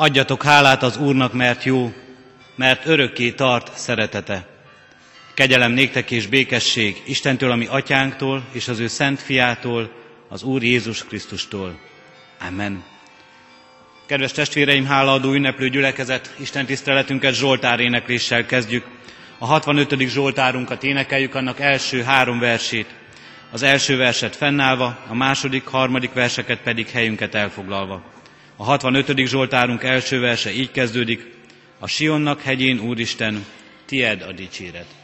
Adjatok hálát az Úrnak, mert jó, mert örökké tart szeretete. Kegyelem néktek és békesség Istentől, ami atyánktól, és az ő szent fiától, az Úr Jézus Krisztustól. Amen. Kedves testvéreim, hálaadó ünneplő gyülekezet, Isten tiszteletünket Zsoltár énekléssel kezdjük. A 65. Zsoltárunkat énekeljük, annak első három versét. Az első verset fennállva, a második, harmadik verseket pedig helyünket elfoglalva. A 65. Zsoltárunk első verse így kezdődik, a Sionnak hegyén, Úristen, tied a dicséret.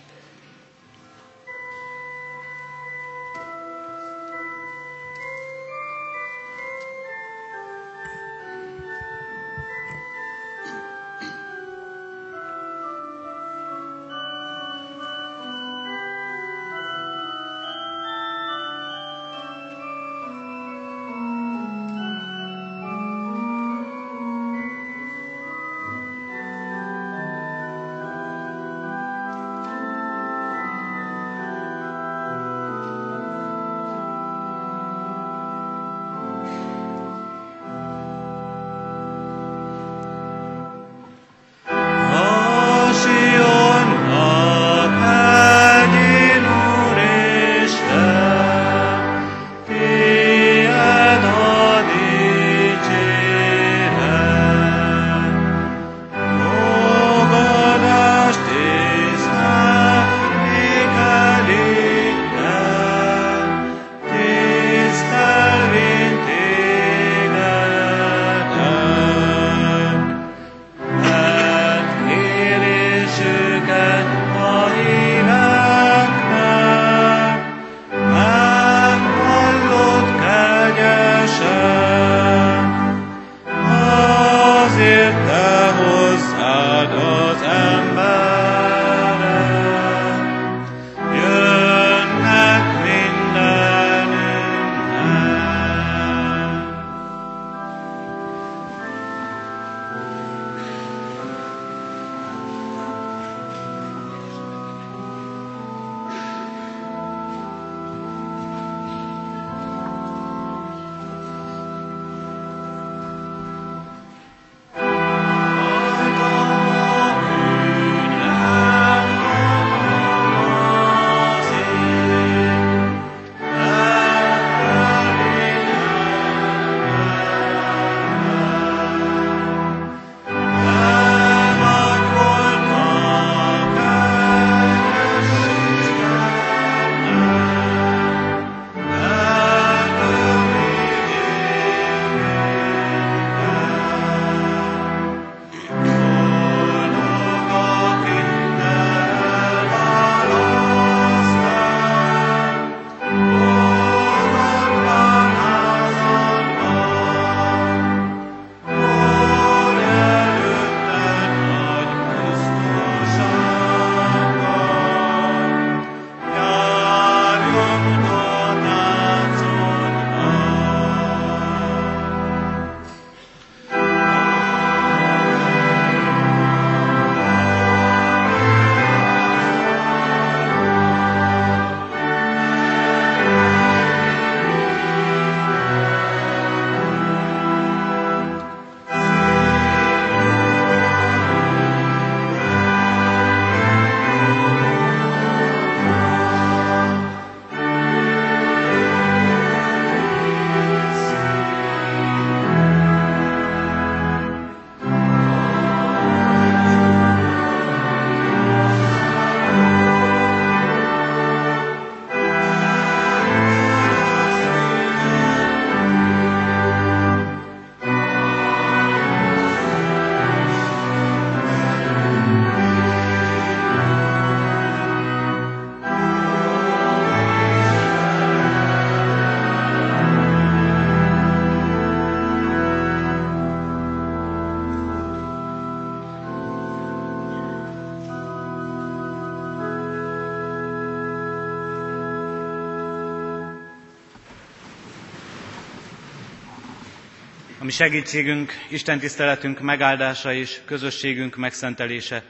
Ami segítségünk, Isten tiszteletünk megáldása és közösségünk megszentelése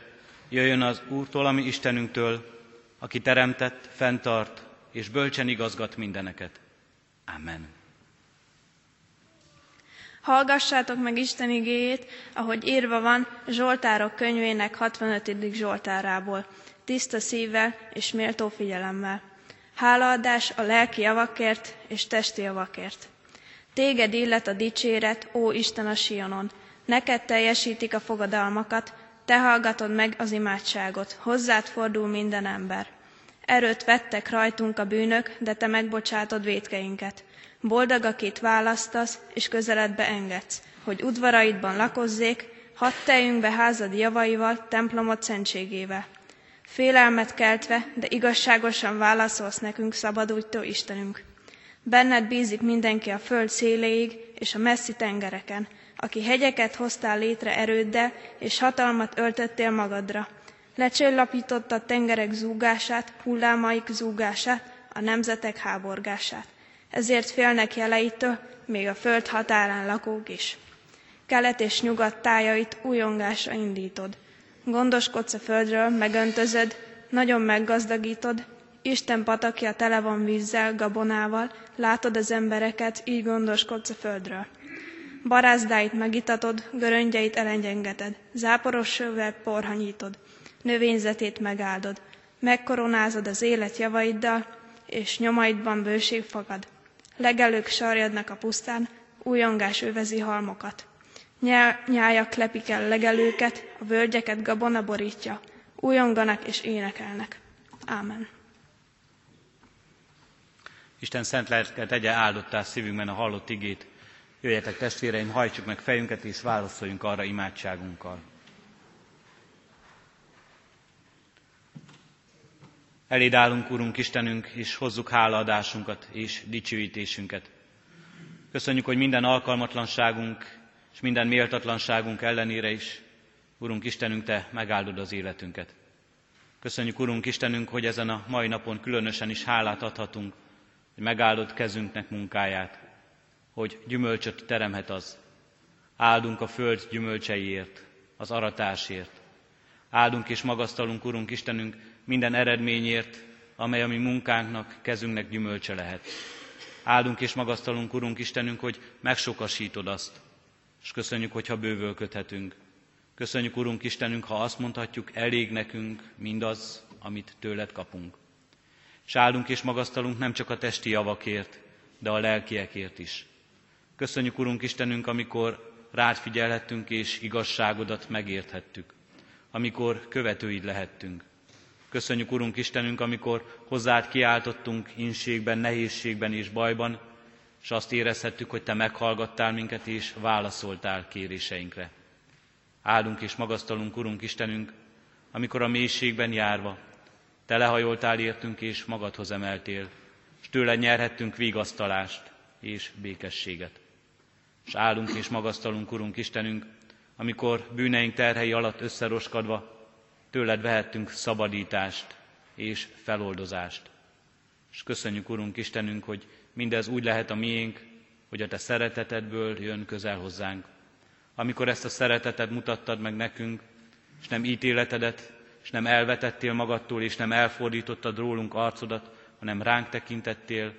jöjjön az Úrtól, ami Istenünktől, aki teremtett, fenntart és bölcsen igazgat mindeneket. Amen. Hallgassátok meg Isten igéjét, ahogy írva van Zsoltárok könyvének 65. Zsoltárából, tiszta szívvel és méltó figyelemmel. Hálaadás a lelki javakért és testi javakért. Téged illet a dicséret, ó Isten a Sionon, neked teljesítik a fogadalmakat, te hallgatod meg az imádságot, hozzád fordul minden ember. Erőt vettek rajtunk a bűnök, de te megbocsátod vétkeinket. Boldog, akit választasz, és közeledbe engedsz, hogy udvaraidban lakozzék, hadd teljünk be házad javaival, templomot szentségével. Félelmet keltve, de igazságosan válaszolsz nekünk, szabadújtó Istenünk. Benned bízik mindenki a föld széléig és a messzi tengereken, aki hegyeket hoztál létre erőddel, és hatalmat öltöttél magadra. Lecsillapítottad tengerek zúgását, hullámaik zúgását, a nemzetek háborgását. Ezért félnek jeleitől, még a föld határán lakók is. Kelet és nyugat tájait újongásra indítod. Gondoskodsz a földről, megöntözöd, nagyon meggazdagítod, Isten patakja tele van vízzel, gabonával, látod az embereket, így gondoskodsz a földről. Barázdáit megitatod, göröngyeit elengyengeted, záporos sövvel porhanyítod, növényzetét megáldod, megkoronázod az élet javaiddal, és nyomaidban bőség fogad. Legelők sarjadnak a pusztán, újongás övezi halmokat. Nyájak lepik el legelőket, a völgyeket gabona borítja, újonganak és énekelnek. Ámen. Isten szent lelke tegye áldottá szívünkben a hallott igét. Jöjjetek testvéreim, hajtsuk meg fejünket és válaszoljunk arra imádságunkkal. Eléd állunk, Urunk Istenünk, és hozzuk hálaadásunkat és dicsőítésünket. Köszönjük, hogy minden alkalmatlanságunk és minden méltatlanságunk ellenére is, Urunk Istenünk, Te megáldod az életünket. Köszönjük, Urunk Istenünk, hogy ezen a mai napon különösen is hálát adhatunk, hogy megáldod kezünknek munkáját, hogy gyümölcsöt teremhet az. Áldunk a föld gyümölcseiért, az aratásért. Áldunk és magasztalunk, Urunk Istenünk, minden eredményért, amely a mi munkánknak, kezünknek gyümölcse lehet. Áldunk és magasztalunk, Urunk Istenünk, hogy megsokasítod azt, és köszönjük, hogyha bővölködhetünk. Köszönjük, Urunk Istenünk, ha azt mondhatjuk, elég nekünk mindaz, amit tőled kapunk. És áldunk és magasztalunk nem csak a testi javakért, de a lelkiekért is. Köszönjük, Urunk Istenünk, amikor rád figyelhettünk és igazságodat megérthettük, amikor követőid lehettünk. Köszönjük, Urunk Istenünk, amikor hozzád kiáltottunk inségben, nehézségben és bajban, és azt érezhettük, hogy Te meghallgattál minket és válaszoltál kéréseinkre. Áldunk és magasztalunk, Urunk Istenünk, amikor a mélységben járva Te lehajoltál értünk és magadhoz emeltél, és tőle nyerhettünk vigasztalást és békességet. És áldunk és magasztalunk, Urunk Istenünk, amikor bűneink terhei alatt összeroskadva tőled vehettünk szabadítást és feloldozást. És köszönjük, Urunk Istenünk, hogy mindez úgy lehet a miénk, hogy a Te szeretetedből jön közel hozzánk. Amikor ezt a szeretetet mutattad meg nekünk, és nem ítéletedet, és nem elvetettél magadtól, és nem elfordítottad rólunk arcodat, hanem ránk tekintettél,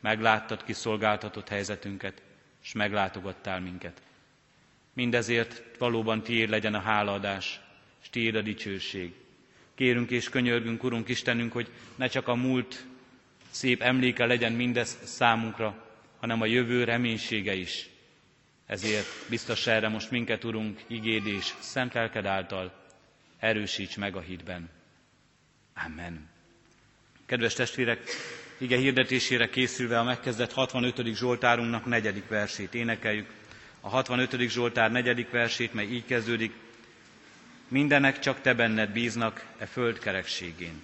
megláttad kiszolgáltatott helyzetünket, és meglátogattál minket. Mindezért valóban tiéd legyen a hálaadás, és tiéd a dicsőség. Kérünk és könyörgünk, Urunk Istenünk, hogy ne csak a múlt szép emléke legyen mindez számunkra, hanem a jövő reménysége is. Ezért biztos erre most minket, Urunk, igéd és szent lelked által erősíts meg a hitben. Amen. Kedves testvérek, ige hirdetésére készülve a megkezdett 65. Zsoltárunknak negyedik versét énekeljük. A 65. Zsoltár negyedik versét, mely így kezdődik, mindenek csak te benned bíznak e föld kerekségén.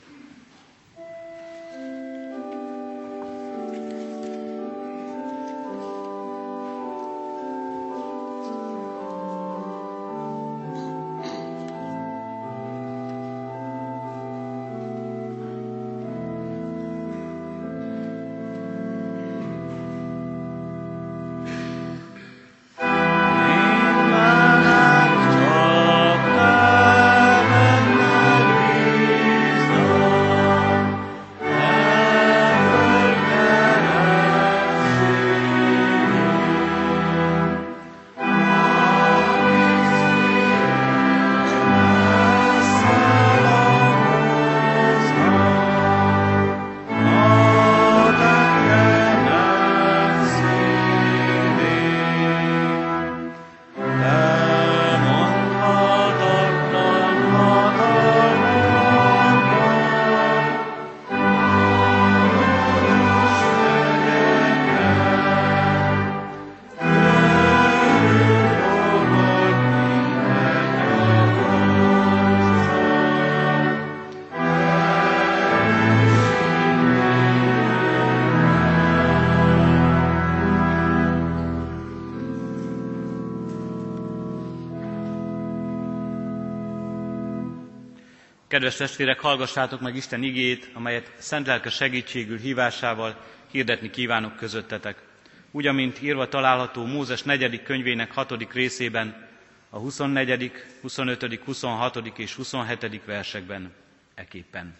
Kedves testvérek, hallgassátok meg Isten igét, amelyet szent lelke segítségül hívásával hirdetni kívánok közöttetek. Úgy, amint írva található Mózes negyedik könyvének hatodik részében, a 24., 25., 26. és 27. versekben eképpen.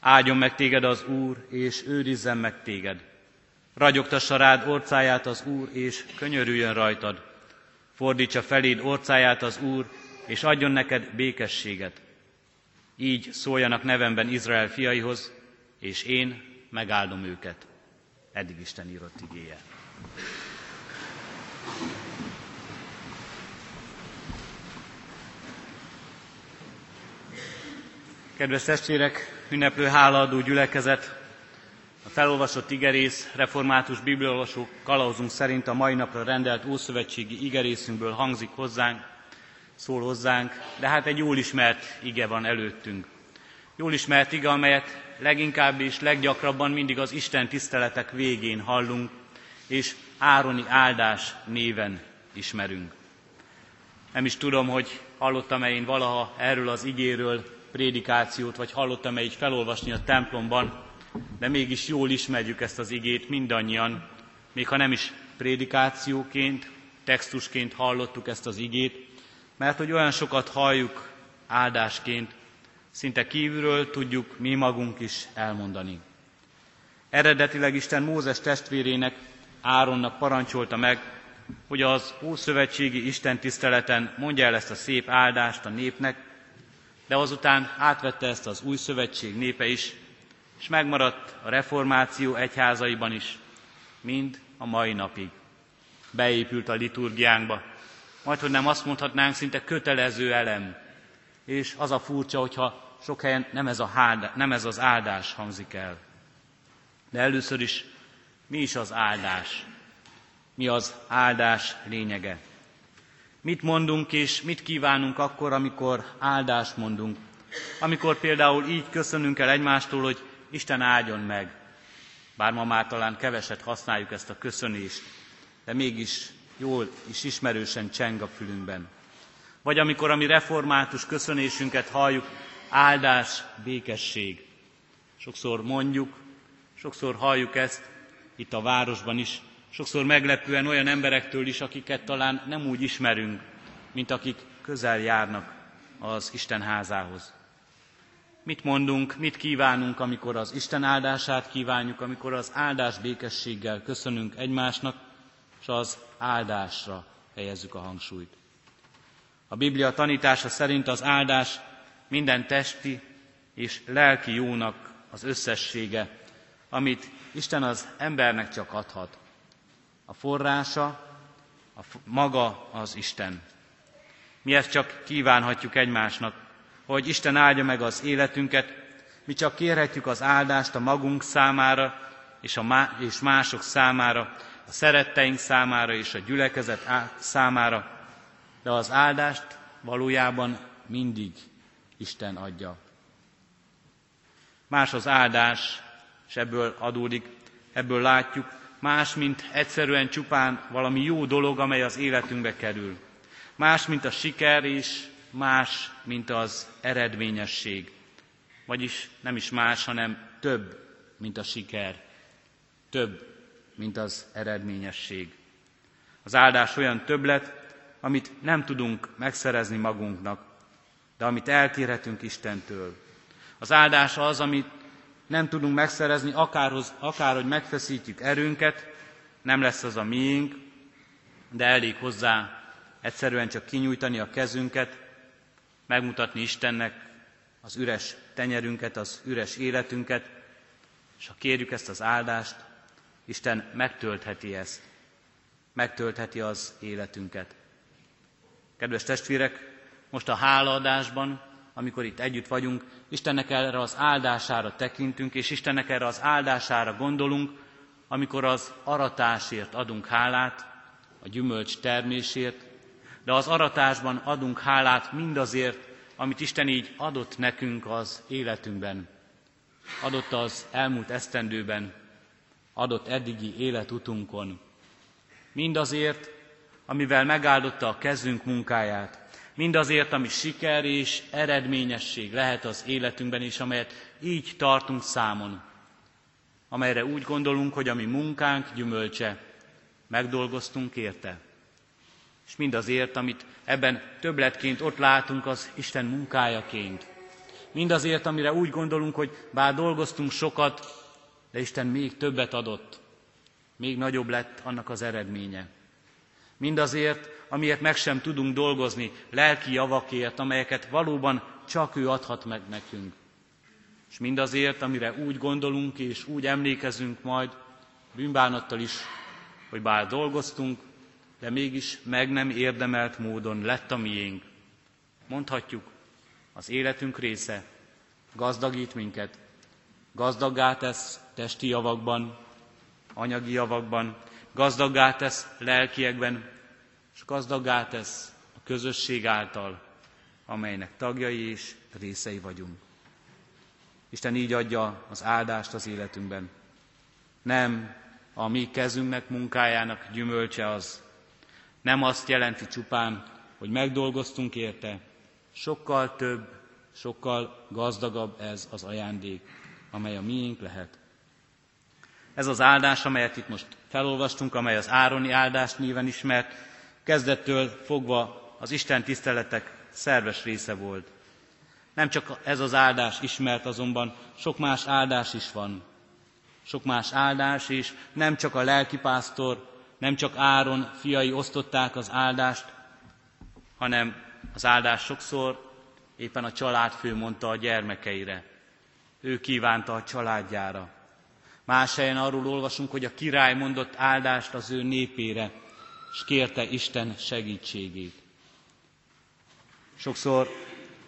Áldjon meg téged az Úr, és őrizzen meg téged. Ragyogtassa rád orcáját az Úr, és könyörüljön rajtad. Fordítsa feléd orcáját az Úr, és adjon neked békességet. Így szóljanak nevemben Izrael fiaihoz, és én megáldom őket. Eddig Isten írott igéje. Kedves testvérek, ünneplő hálaadó gyülekezet, a felolvasott igerész református bibliolvasó kalauzunk szerint a mai napra rendelt ószövetségi igerészünkből hangzik hozzánk, szól hozzánk, de hát egy jól ismert ige van előttünk. Jól ismert ige, amelyet leginkább és leggyakrabban mindig az Isten tiszteletek végén hallunk, és Ároni áldás néven ismerünk. Nem is tudom, hogy hallottam-e én valaha erről az igéről prédikációt, vagy hallottam-e így felolvasni a templomban, de mégis jól ismerjük ezt az igét mindannyian, még ha nem is prédikációként, textusként hallottuk ezt az igét, mert hogy olyan sokat halljuk áldásként, szinte kívülről tudjuk mi magunk is elmondani. Eredetileg Isten Mózes testvérének, Áronnak parancsolta meg, hogy az Ószövetségi Isten tiszteleten mondja el ezt a szép áldást a népnek, de azután átvette ezt az új szövetség népe is, és megmaradt a reformáció egyházaiban is, mind a mai napig. Beépült a liturgiánkba, majd hogy nem azt mondhatnánk, szinte kötelező elem. És az a furcsa, hogyha sok helyen nem ez, a háldá, nem ez az áldás hangzik el. De először is, mi is az áldás? Mi az áldás lényege? Mit mondunk és mit kívánunk akkor, amikor áldást mondunk? Amikor például így köszönünk el egymástól, hogy Isten áldjon meg. Bár ma már talán keveset használjuk ezt a köszönést, de mégis jól és ismerősen cseng a fülünkben. Vagy amikor a mi református köszönésünket halljuk, áldás, békesség. Sokszor mondjuk, sokszor halljuk ezt itt a városban is, sokszor meglepően olyan emberektől is, akiket talán nem úgy ismerünk, mint akik közel járnak az Isten házához. Mit mondunk, mit kívánunk, amikor az Isten áldását kívánjuk, amikor az áldás békességgel köszönünk egymásnak, az áldásra helyezzük a hangsúlyt. A Biblia tanítása szerint az áldás minden testi és lelki jónak az összessége, amit Isten az embernek csak adhat. A forrása, a maga az Isten. Mi ezt csak kívánhatjuk egymásnak, hogy Isten áldja meg az életünket, mi csak kérhetjük az áldást a magunk számára és, a má- és mások számára, a szeretteink számára és a gyülekezet számára, de az áldást valójában mindig Isten adja. Más az áldás, és ebből adódik, ebből látjuk, más, mint egyszerűen csupán valami jó dolog, amely az életünkbe kerül. Más, mint a siker, és más, mint az eredményesség. Vagyis nem is más, hanem több, mint a siker. Több, mint az eredményesség. Az áldás olyan többlet, amit nem tudunk megszerezni magunknak, de amit elkérhetünk Istentől. Az áldás az, amit nem tudunk megszerezni, akárhoz, akárhogy megfeszítjük erőnket, nem lesz az a miénk, de elég hozzá egyszerűen csak kinyújtani a kezünket, megmutatni Istennek az üres tenyerünket, az üres életünket, és ha kérjük ezt az áldást, Isten megtöltheti ezt, megtöltheti az életünket. Kedves testvérek, most a hálaadásban, amikor itt együtt vagyunk, Istennek erre az áldására tekintünk, és Istennek erre az áldására gondolunk, amikor az aratásért adunk hálát, a gyümölcs termésért, de az aratásban adunk hálát mindazért, amit Isten így adott nekünk az életünkben. Adott az elmúlt esztendőben, adott eddigi életutunkon. Mindazért, amivel megáldotta a kezünk munkáját, mindazért, ami siker és eredményesség lehet az életünkben, és amelyet így tartunk számon, amelyre úgy gondolunk, hogy a mi munkánk gyümölcse, megdolgoztunk érte. És mindazért, amit ebben többletként ott látunk, az Isten munkájaként. Mindazért, amire úgy gondolunk, hogy bár dolgoztunk sokat, de Isten még többet adott, még nagyobb lett annak az eredménye. Mindazért, amiért meg sem tudunk dolgozni, lelki javakért, amelyeket valóban csak ő adhat meg nekünk. És mindazért, amire úgy gondolunk és úgy emlékezünk majd, bűnbánattal is, hogy bár dolgoztunk, de mégis meg nem érdemelt módon lett a miénk. Mondhatjuk, az életünk része gazdagít minket, gazdaggá tesz testi javakban, anyagi javakban, gazdaggá tesz lelkiekben, és gazdaggá tesz a közösség által, amelynek tagjai és részei vagyunk. Isten így adja az áldást az életünkben. Nem a mi kezünknek, munkájának gyümölcse az. Nem azt jelenti csupán, hogy megdolgoztunk érte, sokkal több, sokkal gazdagabb ez az ajándék, amely a miénk lehet. Ez az áldás, amelyet itt most felolvastunk, amely az Ároni áldást néven ismert, kezdettől fogva az Isten tiszteletek szerves része volt. Nem csak ez az áldás ismert, azonban sok más áldás is van. Sok más áldás, és nem csak a lelkipásztor, nem csak Áron fiai osztották az áldást, hanem az áldás sokszor éppen a családfő mondta a gyermekeire. Ő kívánta a családjára. Más helyen arról olvasunk, hogy a király mondott áldást az ő népére, és kérte Isten segítségét. Sokszor,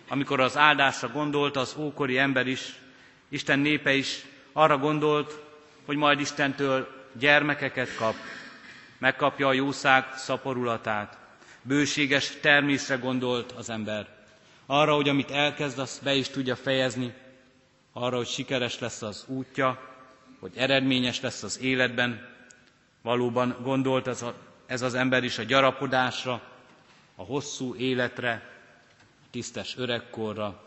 amikor az áldásra gondolt az ókori ember is, Isten népe is arra gondolt, hogy majd Istentől gyermekeket kap, megkapja a jószág szaporulatát. Bőséges termésre gondolt az ember. Arra, hogy amit elkezd, azt be is tudja fejezni, arra, hogy sikeres lesz az útja, hogy eredményes lesz az életben. Valóban gondolt ez, a, ez az ember is a gyarapodásra, a hosszú életre, a tisztes öregkorra,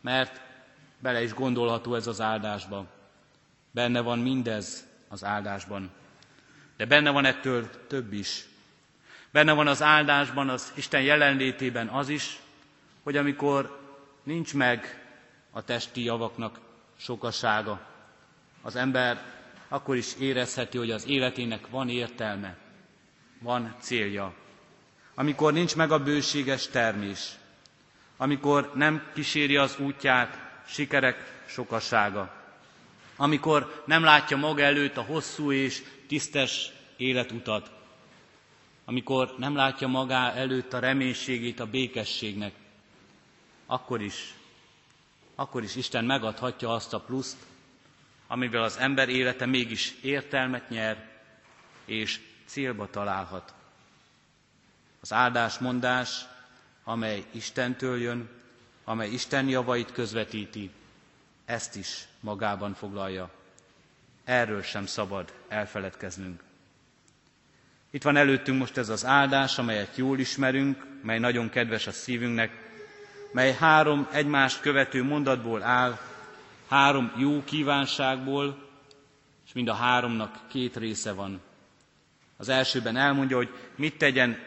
mert bele is gondolható ez az áldásba. Benne van mindez az áldásban. De benne van ettől több is. Benne van az áldásban, az Isten jelenlétében az is, hogy amikor nincs meg a testi javaknak sokasága, az ember akkor is érezheti, hogy az életének van értelme, van célja. Amikor nincs meg a bőséges termés, amikor nem kíséri az útját sikerek sokasága, amikor nem látja maga előtt a hosszú és tisztes életutat, amikor nem látja magá előtt a reménységét a békességnek, akkor is, akkor is Isten megadhatja azt a pluszt, amivel az ember élete mégis értelmet nyer, és célba találhat. Az áldásmondás, amely Istentől jön, amely Isten javait közvetíti, ezt is magában foglalja. Erről sem szabad elfeledkeznünk. Itt van előttünk most ez az áldás, amelyet jól ismerünk, mely nagyon kedves a szívünknek, mely három egymást követő mondatból áll, három jó kívánságból, és mind a háromnak két része van. Az elsőben elmondja, hogy mit tegyen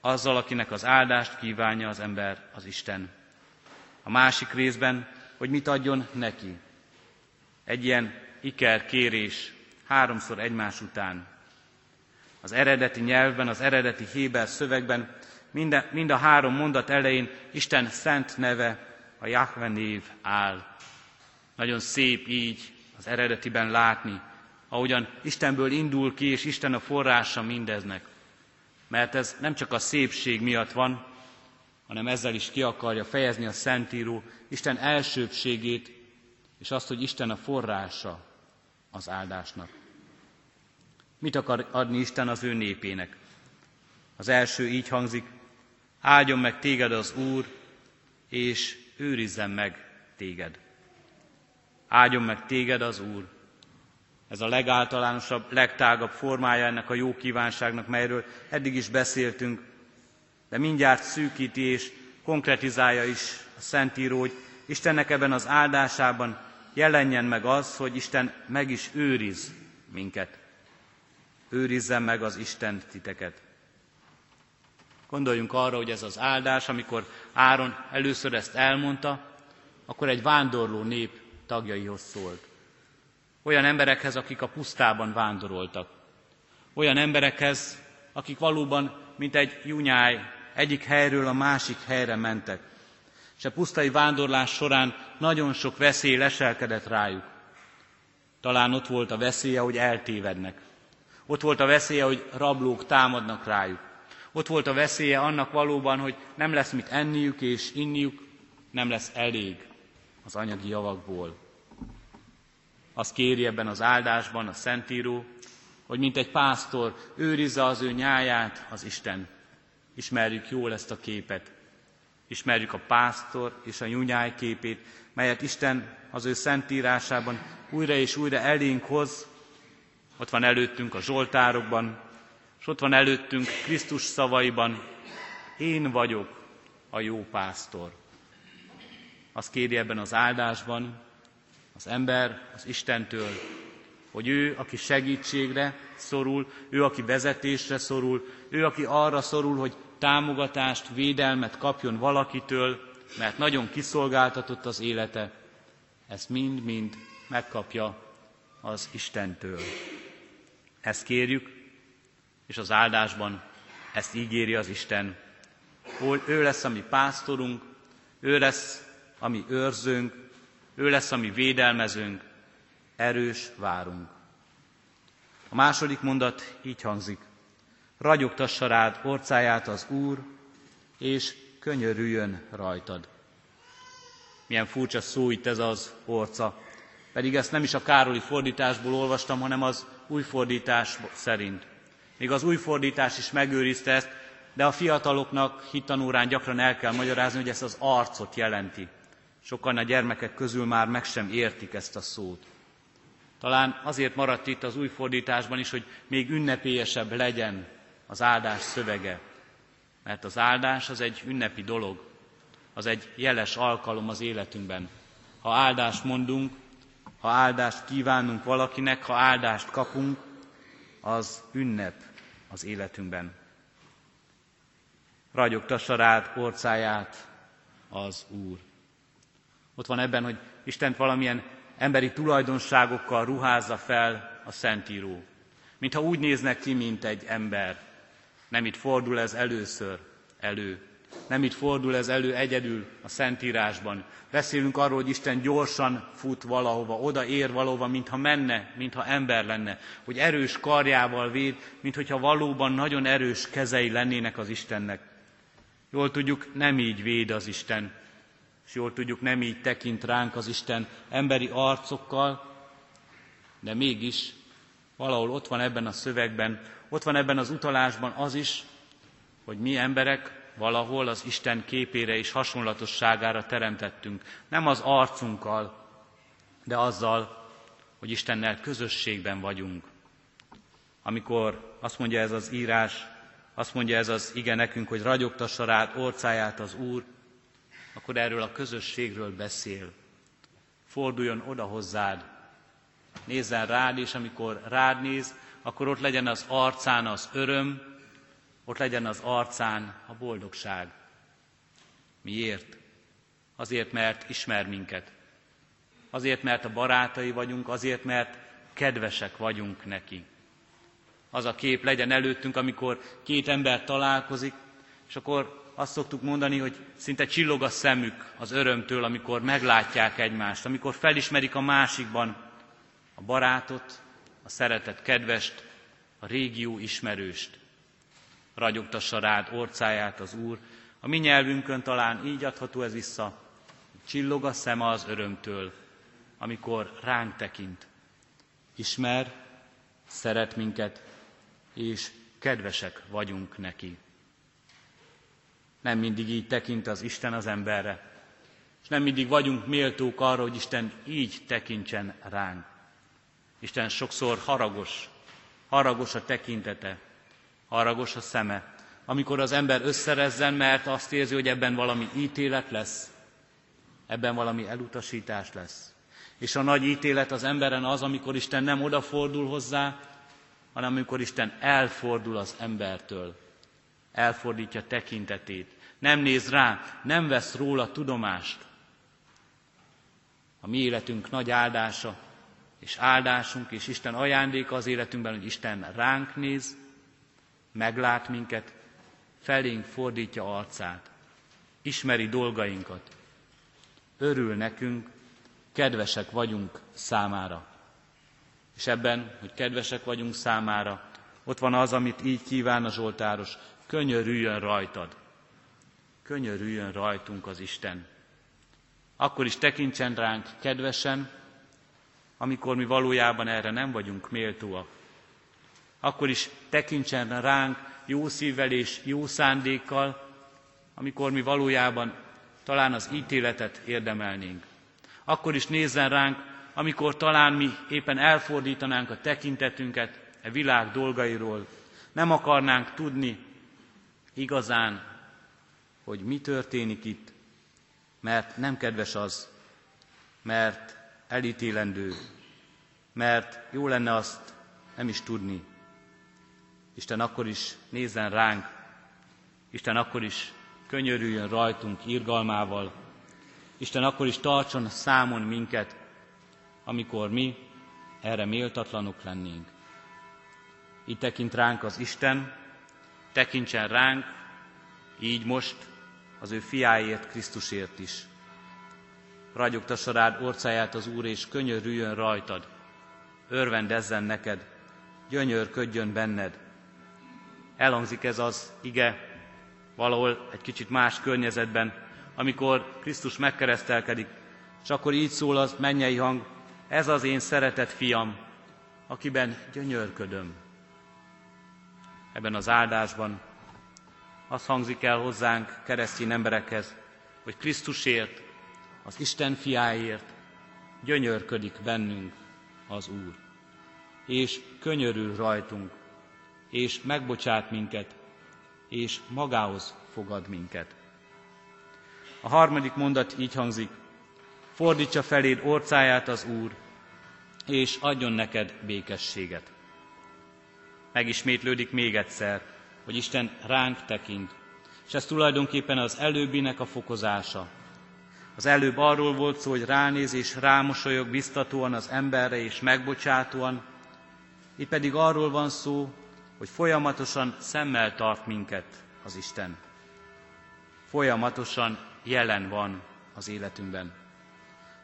azzal, akinek az áldást kívánja az ember, az Isten. A másik részben, hogy mit adjon neki. Egy ilyen iker kérés háromszor egymás után. Az eredeti nyelvben, az eredeti Héber szövegben mind, mind a három mondat elején Isten szent neve, a Jahve név áll. Nagyon szép így az eredetiben látni, ahogyan Istenből indul ki, és Isten a forrása mindeznek. Mert ez nem csak a szépség miatt van, hanem ezzel is ki akarja fejezni a Szentíró Isten elsőbségét, és azt, hogy Isten a forrása az áldásnak. Mit akar adni Isten az ő népének? Az első így hangzik, áldjon meg téged az Úr, és őrizzen meg téged. Áldjon meg téged az Úr. Ez a legáltalánosabb, legtágabb formája ennek a jó kívánságnak, melyről eddig is beszéltünk, de mindjárt szűkíti és konkretizálja is a Szentíró, hogy Istennek ebben az áldásában jelenjen meg az, hogy Isten meg is őriz minket. Őrizzen meg az Isten titeket. Gondoljunk arra, hogy ez az áldás, amikor Áron először ezt elmondta, akkor egy vándorló nép tagjaihoz szólt. Olyan emberekhez, akik a pusztában vándoroltak. Olyan emberekhez, akik valóban, mint egy junyáj, egyik helyről a másik helyre mentek. És a pusztai vándorlás során nagyon sok veszély leselkedett rájuk. Talán ott volt a veszélye, hogy eltévednek. Ott volt a veszélye, hogy rablók támadnak rájuk. Ott volt a veszélye annak valóban, hogy nem lesz mit enniük és inniuk, nem lesz elég az anyagi javakból. Azt kéri ebben az áldásban a Szentíró, hogy mint egy pásztor őrizze az ő nyáját az Isten. Ismerjük jól ezt a képet. Ismerjük a pásztor és a nyúnyáj képét, melyet Isten az ő szentírásában újra és újra elénk hoz. Ott van előttünk a Zsoltárokban, és ott van előttünk Krisztus szavaiban, én vagyok a jó pásztor. Azt kéri ebben az áldásban az ember az Istentől, hogy ő, aki segítségre szorul, ő, aki vezetésre szorul, ő, aki arra szorul, hogy támogatást, védelmet kapjon valakitől, mert nagyon kiszolgáltatott az élete, ezt mind-mind megkapja az Istentől. Ezt kérjük, és az áldásban ezt ígéri az Isten. Ő lesz a mi pásztorunk, ő lesz a mi őrzőnk, ő lesz a mi védelmezőnk, erős várunk. A második mondat így hangzik. Ragyogtassa rád orcáját az Úr, és könyörüljön rajtad. Milyen furcsa szó itt ez az orca. Pedig ezt nem is a Károli fordításból olvastam, hanem az új fordítás szerint. Még az új fordítás is megőrizte ezt, de a fiataloknak hittanórán gyakran el kell magyarázni, hogy ezt az arcot jelenti. Sokan a gyermekek közül már meg sem értik ezt a szót. Talán azért maradt itt az új fordításban is, hogy még ünnepélyesebb legyen az áldás szövege. Mert az áldás az egy ünnepi dolog, az egy jeles alkalom az életünkben. Ha áldást mondunk, ha áldást kívánunk valakinek, ha áldást kapunk, az ünnep az életünkben. Ragyogtassa rád orcáját az Úr. Ott van ebben, hogy Istent valamilyen emberi tulajdonságokkal ruházza fel a Szentíró. Mintha úgy néznek ki, mint egy ember. Nem itt fordul ez először elő. Nem itt fordul ez elő egyedül a Szentírásban. Beszélünk arról, hogy Isten gyorsan fut valahova, oda ér valahova, mintha menne, mintha ember lenne. Hogy erős karjával véd, mintha valóban nagyon erős kezei lennének az Istennek. Jól tudjuk, nem így véd az Isten, és jól tudjuk, nem így tekint ránk az Isten emberi arcokkal, de mégis valahol ott van ebben a szövegben, ott van ebben az utalásban az is, hogy mi emberek valahol az Isten képére és hasonlatosságára teremtettünk. Nem az arcunkkal, de azzal, hogy Istennel közösségben vagyunk. Amikor azt mondja ez az írás, azt mondja ez az ige nekünk, hogy ragyogtassa rád orcáját az Úr, akkor erről a közösségről beszél. Forduljon oda hozzád, nézzen rád, és amikor rád néz, akkor ott legyen az arcán az öröm, ott legyen az arcán a boldogság. Miért? Azért, mert ismer minket. Azért, mert a barátai vagyunk, azért, mert kedvesek vagyunk neki. Az a kép legyen előttünk, amikor két ember találkozik, és akkor azt szoktuk mondani, hogy szinte csillog a szemük az örömtől, amikor meglátják egymást, amikor felismerik a másikban a barátot, a szeretett kedvest, a régió ismerőst. Ragyogtassa rád orcáját az Úr. A mi nyelvünkön talán így adható ez vissza. Csillog a szeme az örömtől, amikor ránk tekint. Ismer, szeret minket, és kedvesek vagyunk neki. Nem mindig így tekint az Isten az emberre. És nem mindig vagyunk méltók arra, hogy Isten így tekintsen ránk. Isten sokszor haragos, haragos a tekintete, haragos a szeme, amikor az ember összerezzen, mert azt érzi, hogy ebben valami ítélet lesz, ebben valami elutasítás lesz. És a nagy ítélet az emberen az, amikor Isten nem odafordul hozzá, hanem amikor Isten elfordul az embertől, elfordítja tekintetét, nem néz rá, nem vesz róla tudomást. A mi életünk nagy áldása, és áldásunk, és Isten ajándéka az életünkben, hogy Isten ránk néz, meglát minket, felénk fordítja arcát, ismeri dolgainkat, örül nekünk, kedvesek vagyunk számára. És ebben, hogy kedvesek vagyunk számára, ott van az, amit így kíván a Zsoltáros, könyörüljön rajtad. Könyörüljön rajtunk az Isten. Akkor is tekintsen ránk kedvesen, amikor mi valójában erre nem vagyunk méltóak. Akkor is tekintsen ránk jó szívvel és jó szándékkal, amikor mi valójában talán az ítéletet érdemelnénk. Akkor is nézzen ránk, amikor talán mi éppen elfordítanánk a tekintetünket e világ dolgairól, nem akarnánk tudni igazán, hogy mi történik itt, mert nem kedves az, mert elítélendő, mert jó lenne azt nem is tudni. Isten akkor is nézzen ránk, Isten akkor is könyörüljön rajtunk irgalmával, Isten akkor is tartson számon minket, amikor mi erre méltatlanok lennénk. Így tekint ránk az Isten, tekintsen ránk, így most az ő fiáért, Krisztusért is. Ragyogtassa rád orcáját az Úr, és könyörüljön rajtad, örvendezzen neked, gyönyörködjön benned. Elhangzik ez az ige valahol egy kicsit más környezetben, amikor Krisztus megkeresztelkedik, és akkor így szól az mennyei hang, ez az én szeretett fiam, akiben gyönyörködöm. Ebben az áldásban az hangzik el hozzánk, keresztény emberekhez, hogy Krisztusért, az Isten fiáért gyönyörködik bennünk az Úr. És könyörül rajtunk, és megbocsát minket, és magához fogad minket. A harmadik mondat így hangzik, fordítsa feléd orcáját az Úr, és adjon neked békességet. Megismétlődik még egyszer, hogy Isten ránk tekint, és ez tulajdonképpen az előbbinek a fokozása. Az előbb arról volt szó, hogy ránéz és rámosolyog biztatóan az emberre és megbocsátóan, itt pedig arról van szó, hogy folyamatosan szemmel tart minket az Isten. Folyamatosan jelen van az életünkben.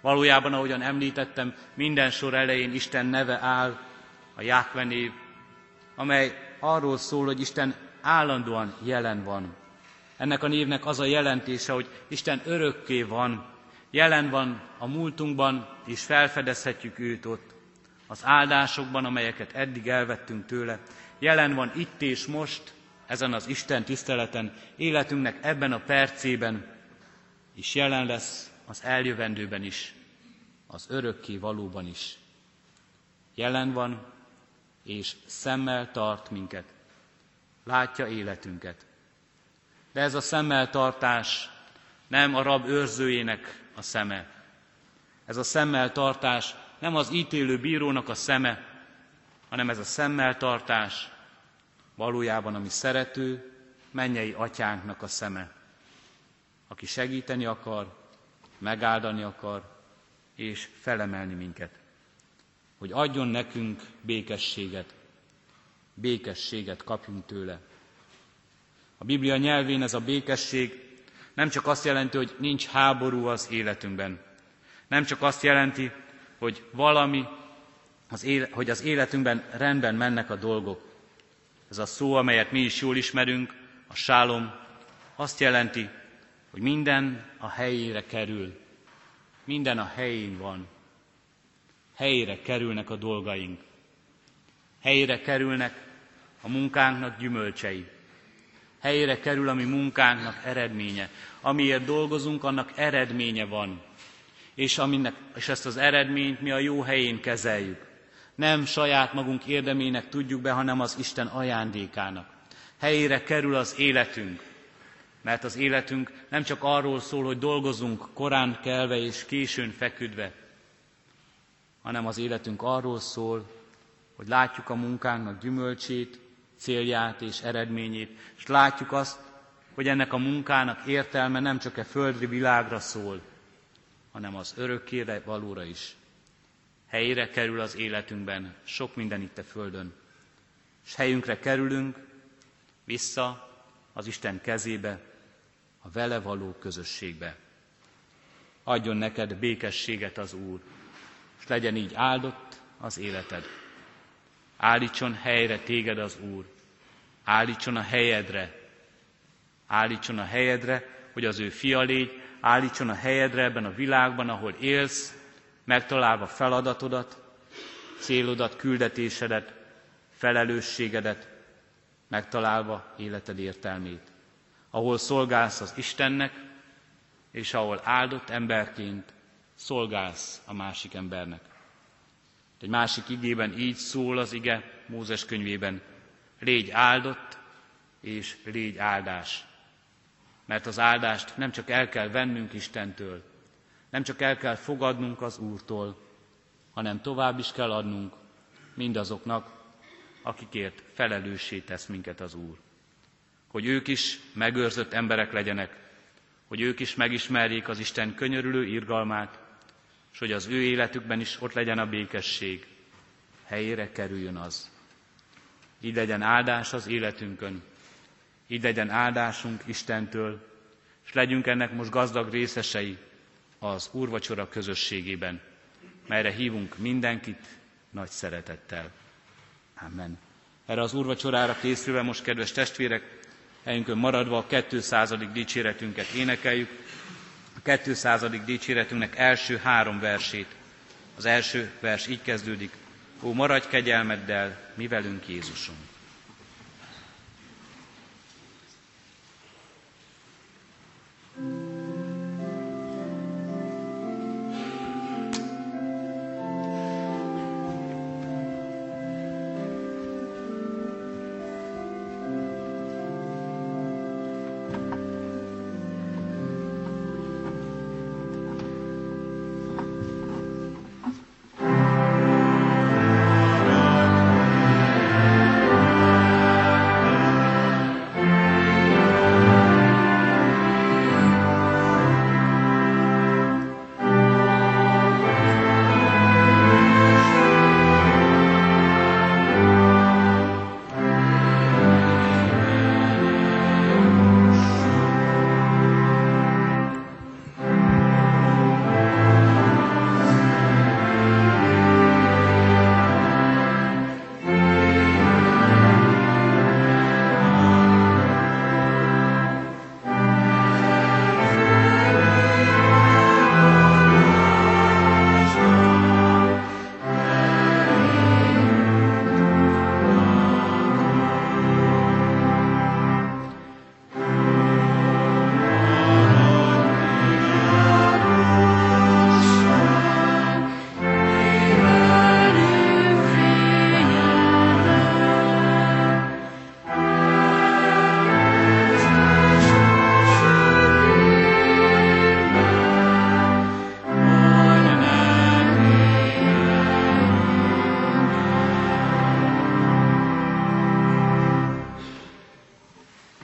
Valójában, ahogyan említettem, minden sor elején Isten neve áll, a Jákve név, amely arról szól, hogy Isten állandóan jelen van. Ennek a névnek az a jelentése, hogy Isten örökké van, jelen van a múltunkban, és felfedezhetjük őt ott, az áldásokban, amelyeket eddig elvettünk tőle. Jelen van itt és most, ezen az Isten tiszteleten, életünknek ebben a percében, és jelen lesz az eljövendőben is, az örökké valóban is. Jelen van, és szemmel tart minket. Látja életünket. De ez a szemmel tartás nem a rab őrzőjének a szeme. Ez a szemmel tartás nem az ítélő bírónak a szeme, hanem ez a szemmel tartás valójában a mi szerető, mennyei atyánknak a szeme, aki segíteni akar, megáldani akar, és felemelni minket, hogy adjon nekünk békességet, békességet kapjunk tőle. A Biblia nyelvén ez a békesség nem csak azt jelenti, hogy nincs háború az életünkben, nem csak azt jelenti, hogy valami, az éle, hogy az életünkben rendben mennek a dolgok. Ez a szó, amelyet mi is jól ismerünk, a sálom, azt jelenti, hogy minden a helyére kerül. Minden a helyén van. Helyére kerülnek a dolgaink. Helyére kerülnek a munkánknak gyümölcsei. Helyére kerül a mi munkánknak eredménye. Amiért dolgozunk, annak eredménye van. És, aminek, és ezt az eredményt mi a jó helyén kezeljük. Nem saját magunk érdemének tudjuk be, hanem az Isten ajándékának. Helyére kerül az életünk, mert az életünk nem csak arról szól, hogy dolgozunk korán kelve és későn feküdve, hanem az életünk arról szól, hogy látjuk a munkánknak gyümölcsét, célját és eredményét, és látjuk azt, hogy ennek a munkának értelme nem csak a földri világra szól, hanem az örökkére valóra is. Helyére kerül az életünkben sok minden itt a Földön, és helyünkre kerülünk vissza az Isten kezébe, a vele való közösségbe. Adjon neked békességet az Úr, és legyen így áldott az életed. Állítson helyre téged az Úr, állítson a helyedre, állítson a helyedre, hogy az ő fia légy, állítson a helyedre ebben a világban, ahol élsz, megtalálva feladatodat, célodat, küldetésedet, felelősségedet, megtalálva életed értelmét. Ahol szolgálsz az Istennek, és ahol áldott emberként szolgálsz a másik embernek. Egy másik igében így szól az ige Mózes könyvében, légy áldott, és légy áldás. Mert az áldást nem csak el kell vennünk Istentől, nem csak el kell fogadnunk az Úrtól, hanem tovább is kell adnunk mindazoknak, akikért felelőssé tesz minket az Úr. Hogy ők is megőrzött emberek legyenek, hogy ők is megismerjék az Isten könyörülő irgalmát, és hogy az ő életükben is ott legyen a békesség, helyére kerüljön az. Így legyen áldás az életünkön, így legyen áldásunk Istentől, és legyünk ennek most gazdag részesei az úrvacsora közösségében, melyre hívunk mindenkit nagy szeretettel. Amen. Erre az úrvacsorára készülve most, kedves testvérek, helyünkön maradva a 200. dicséretünket énekeljük. A 200. dicséretünknek első három versét. Az első vers így kezdődik. Ó, maradj kegyelmeddel, mi velünk Jézusunk!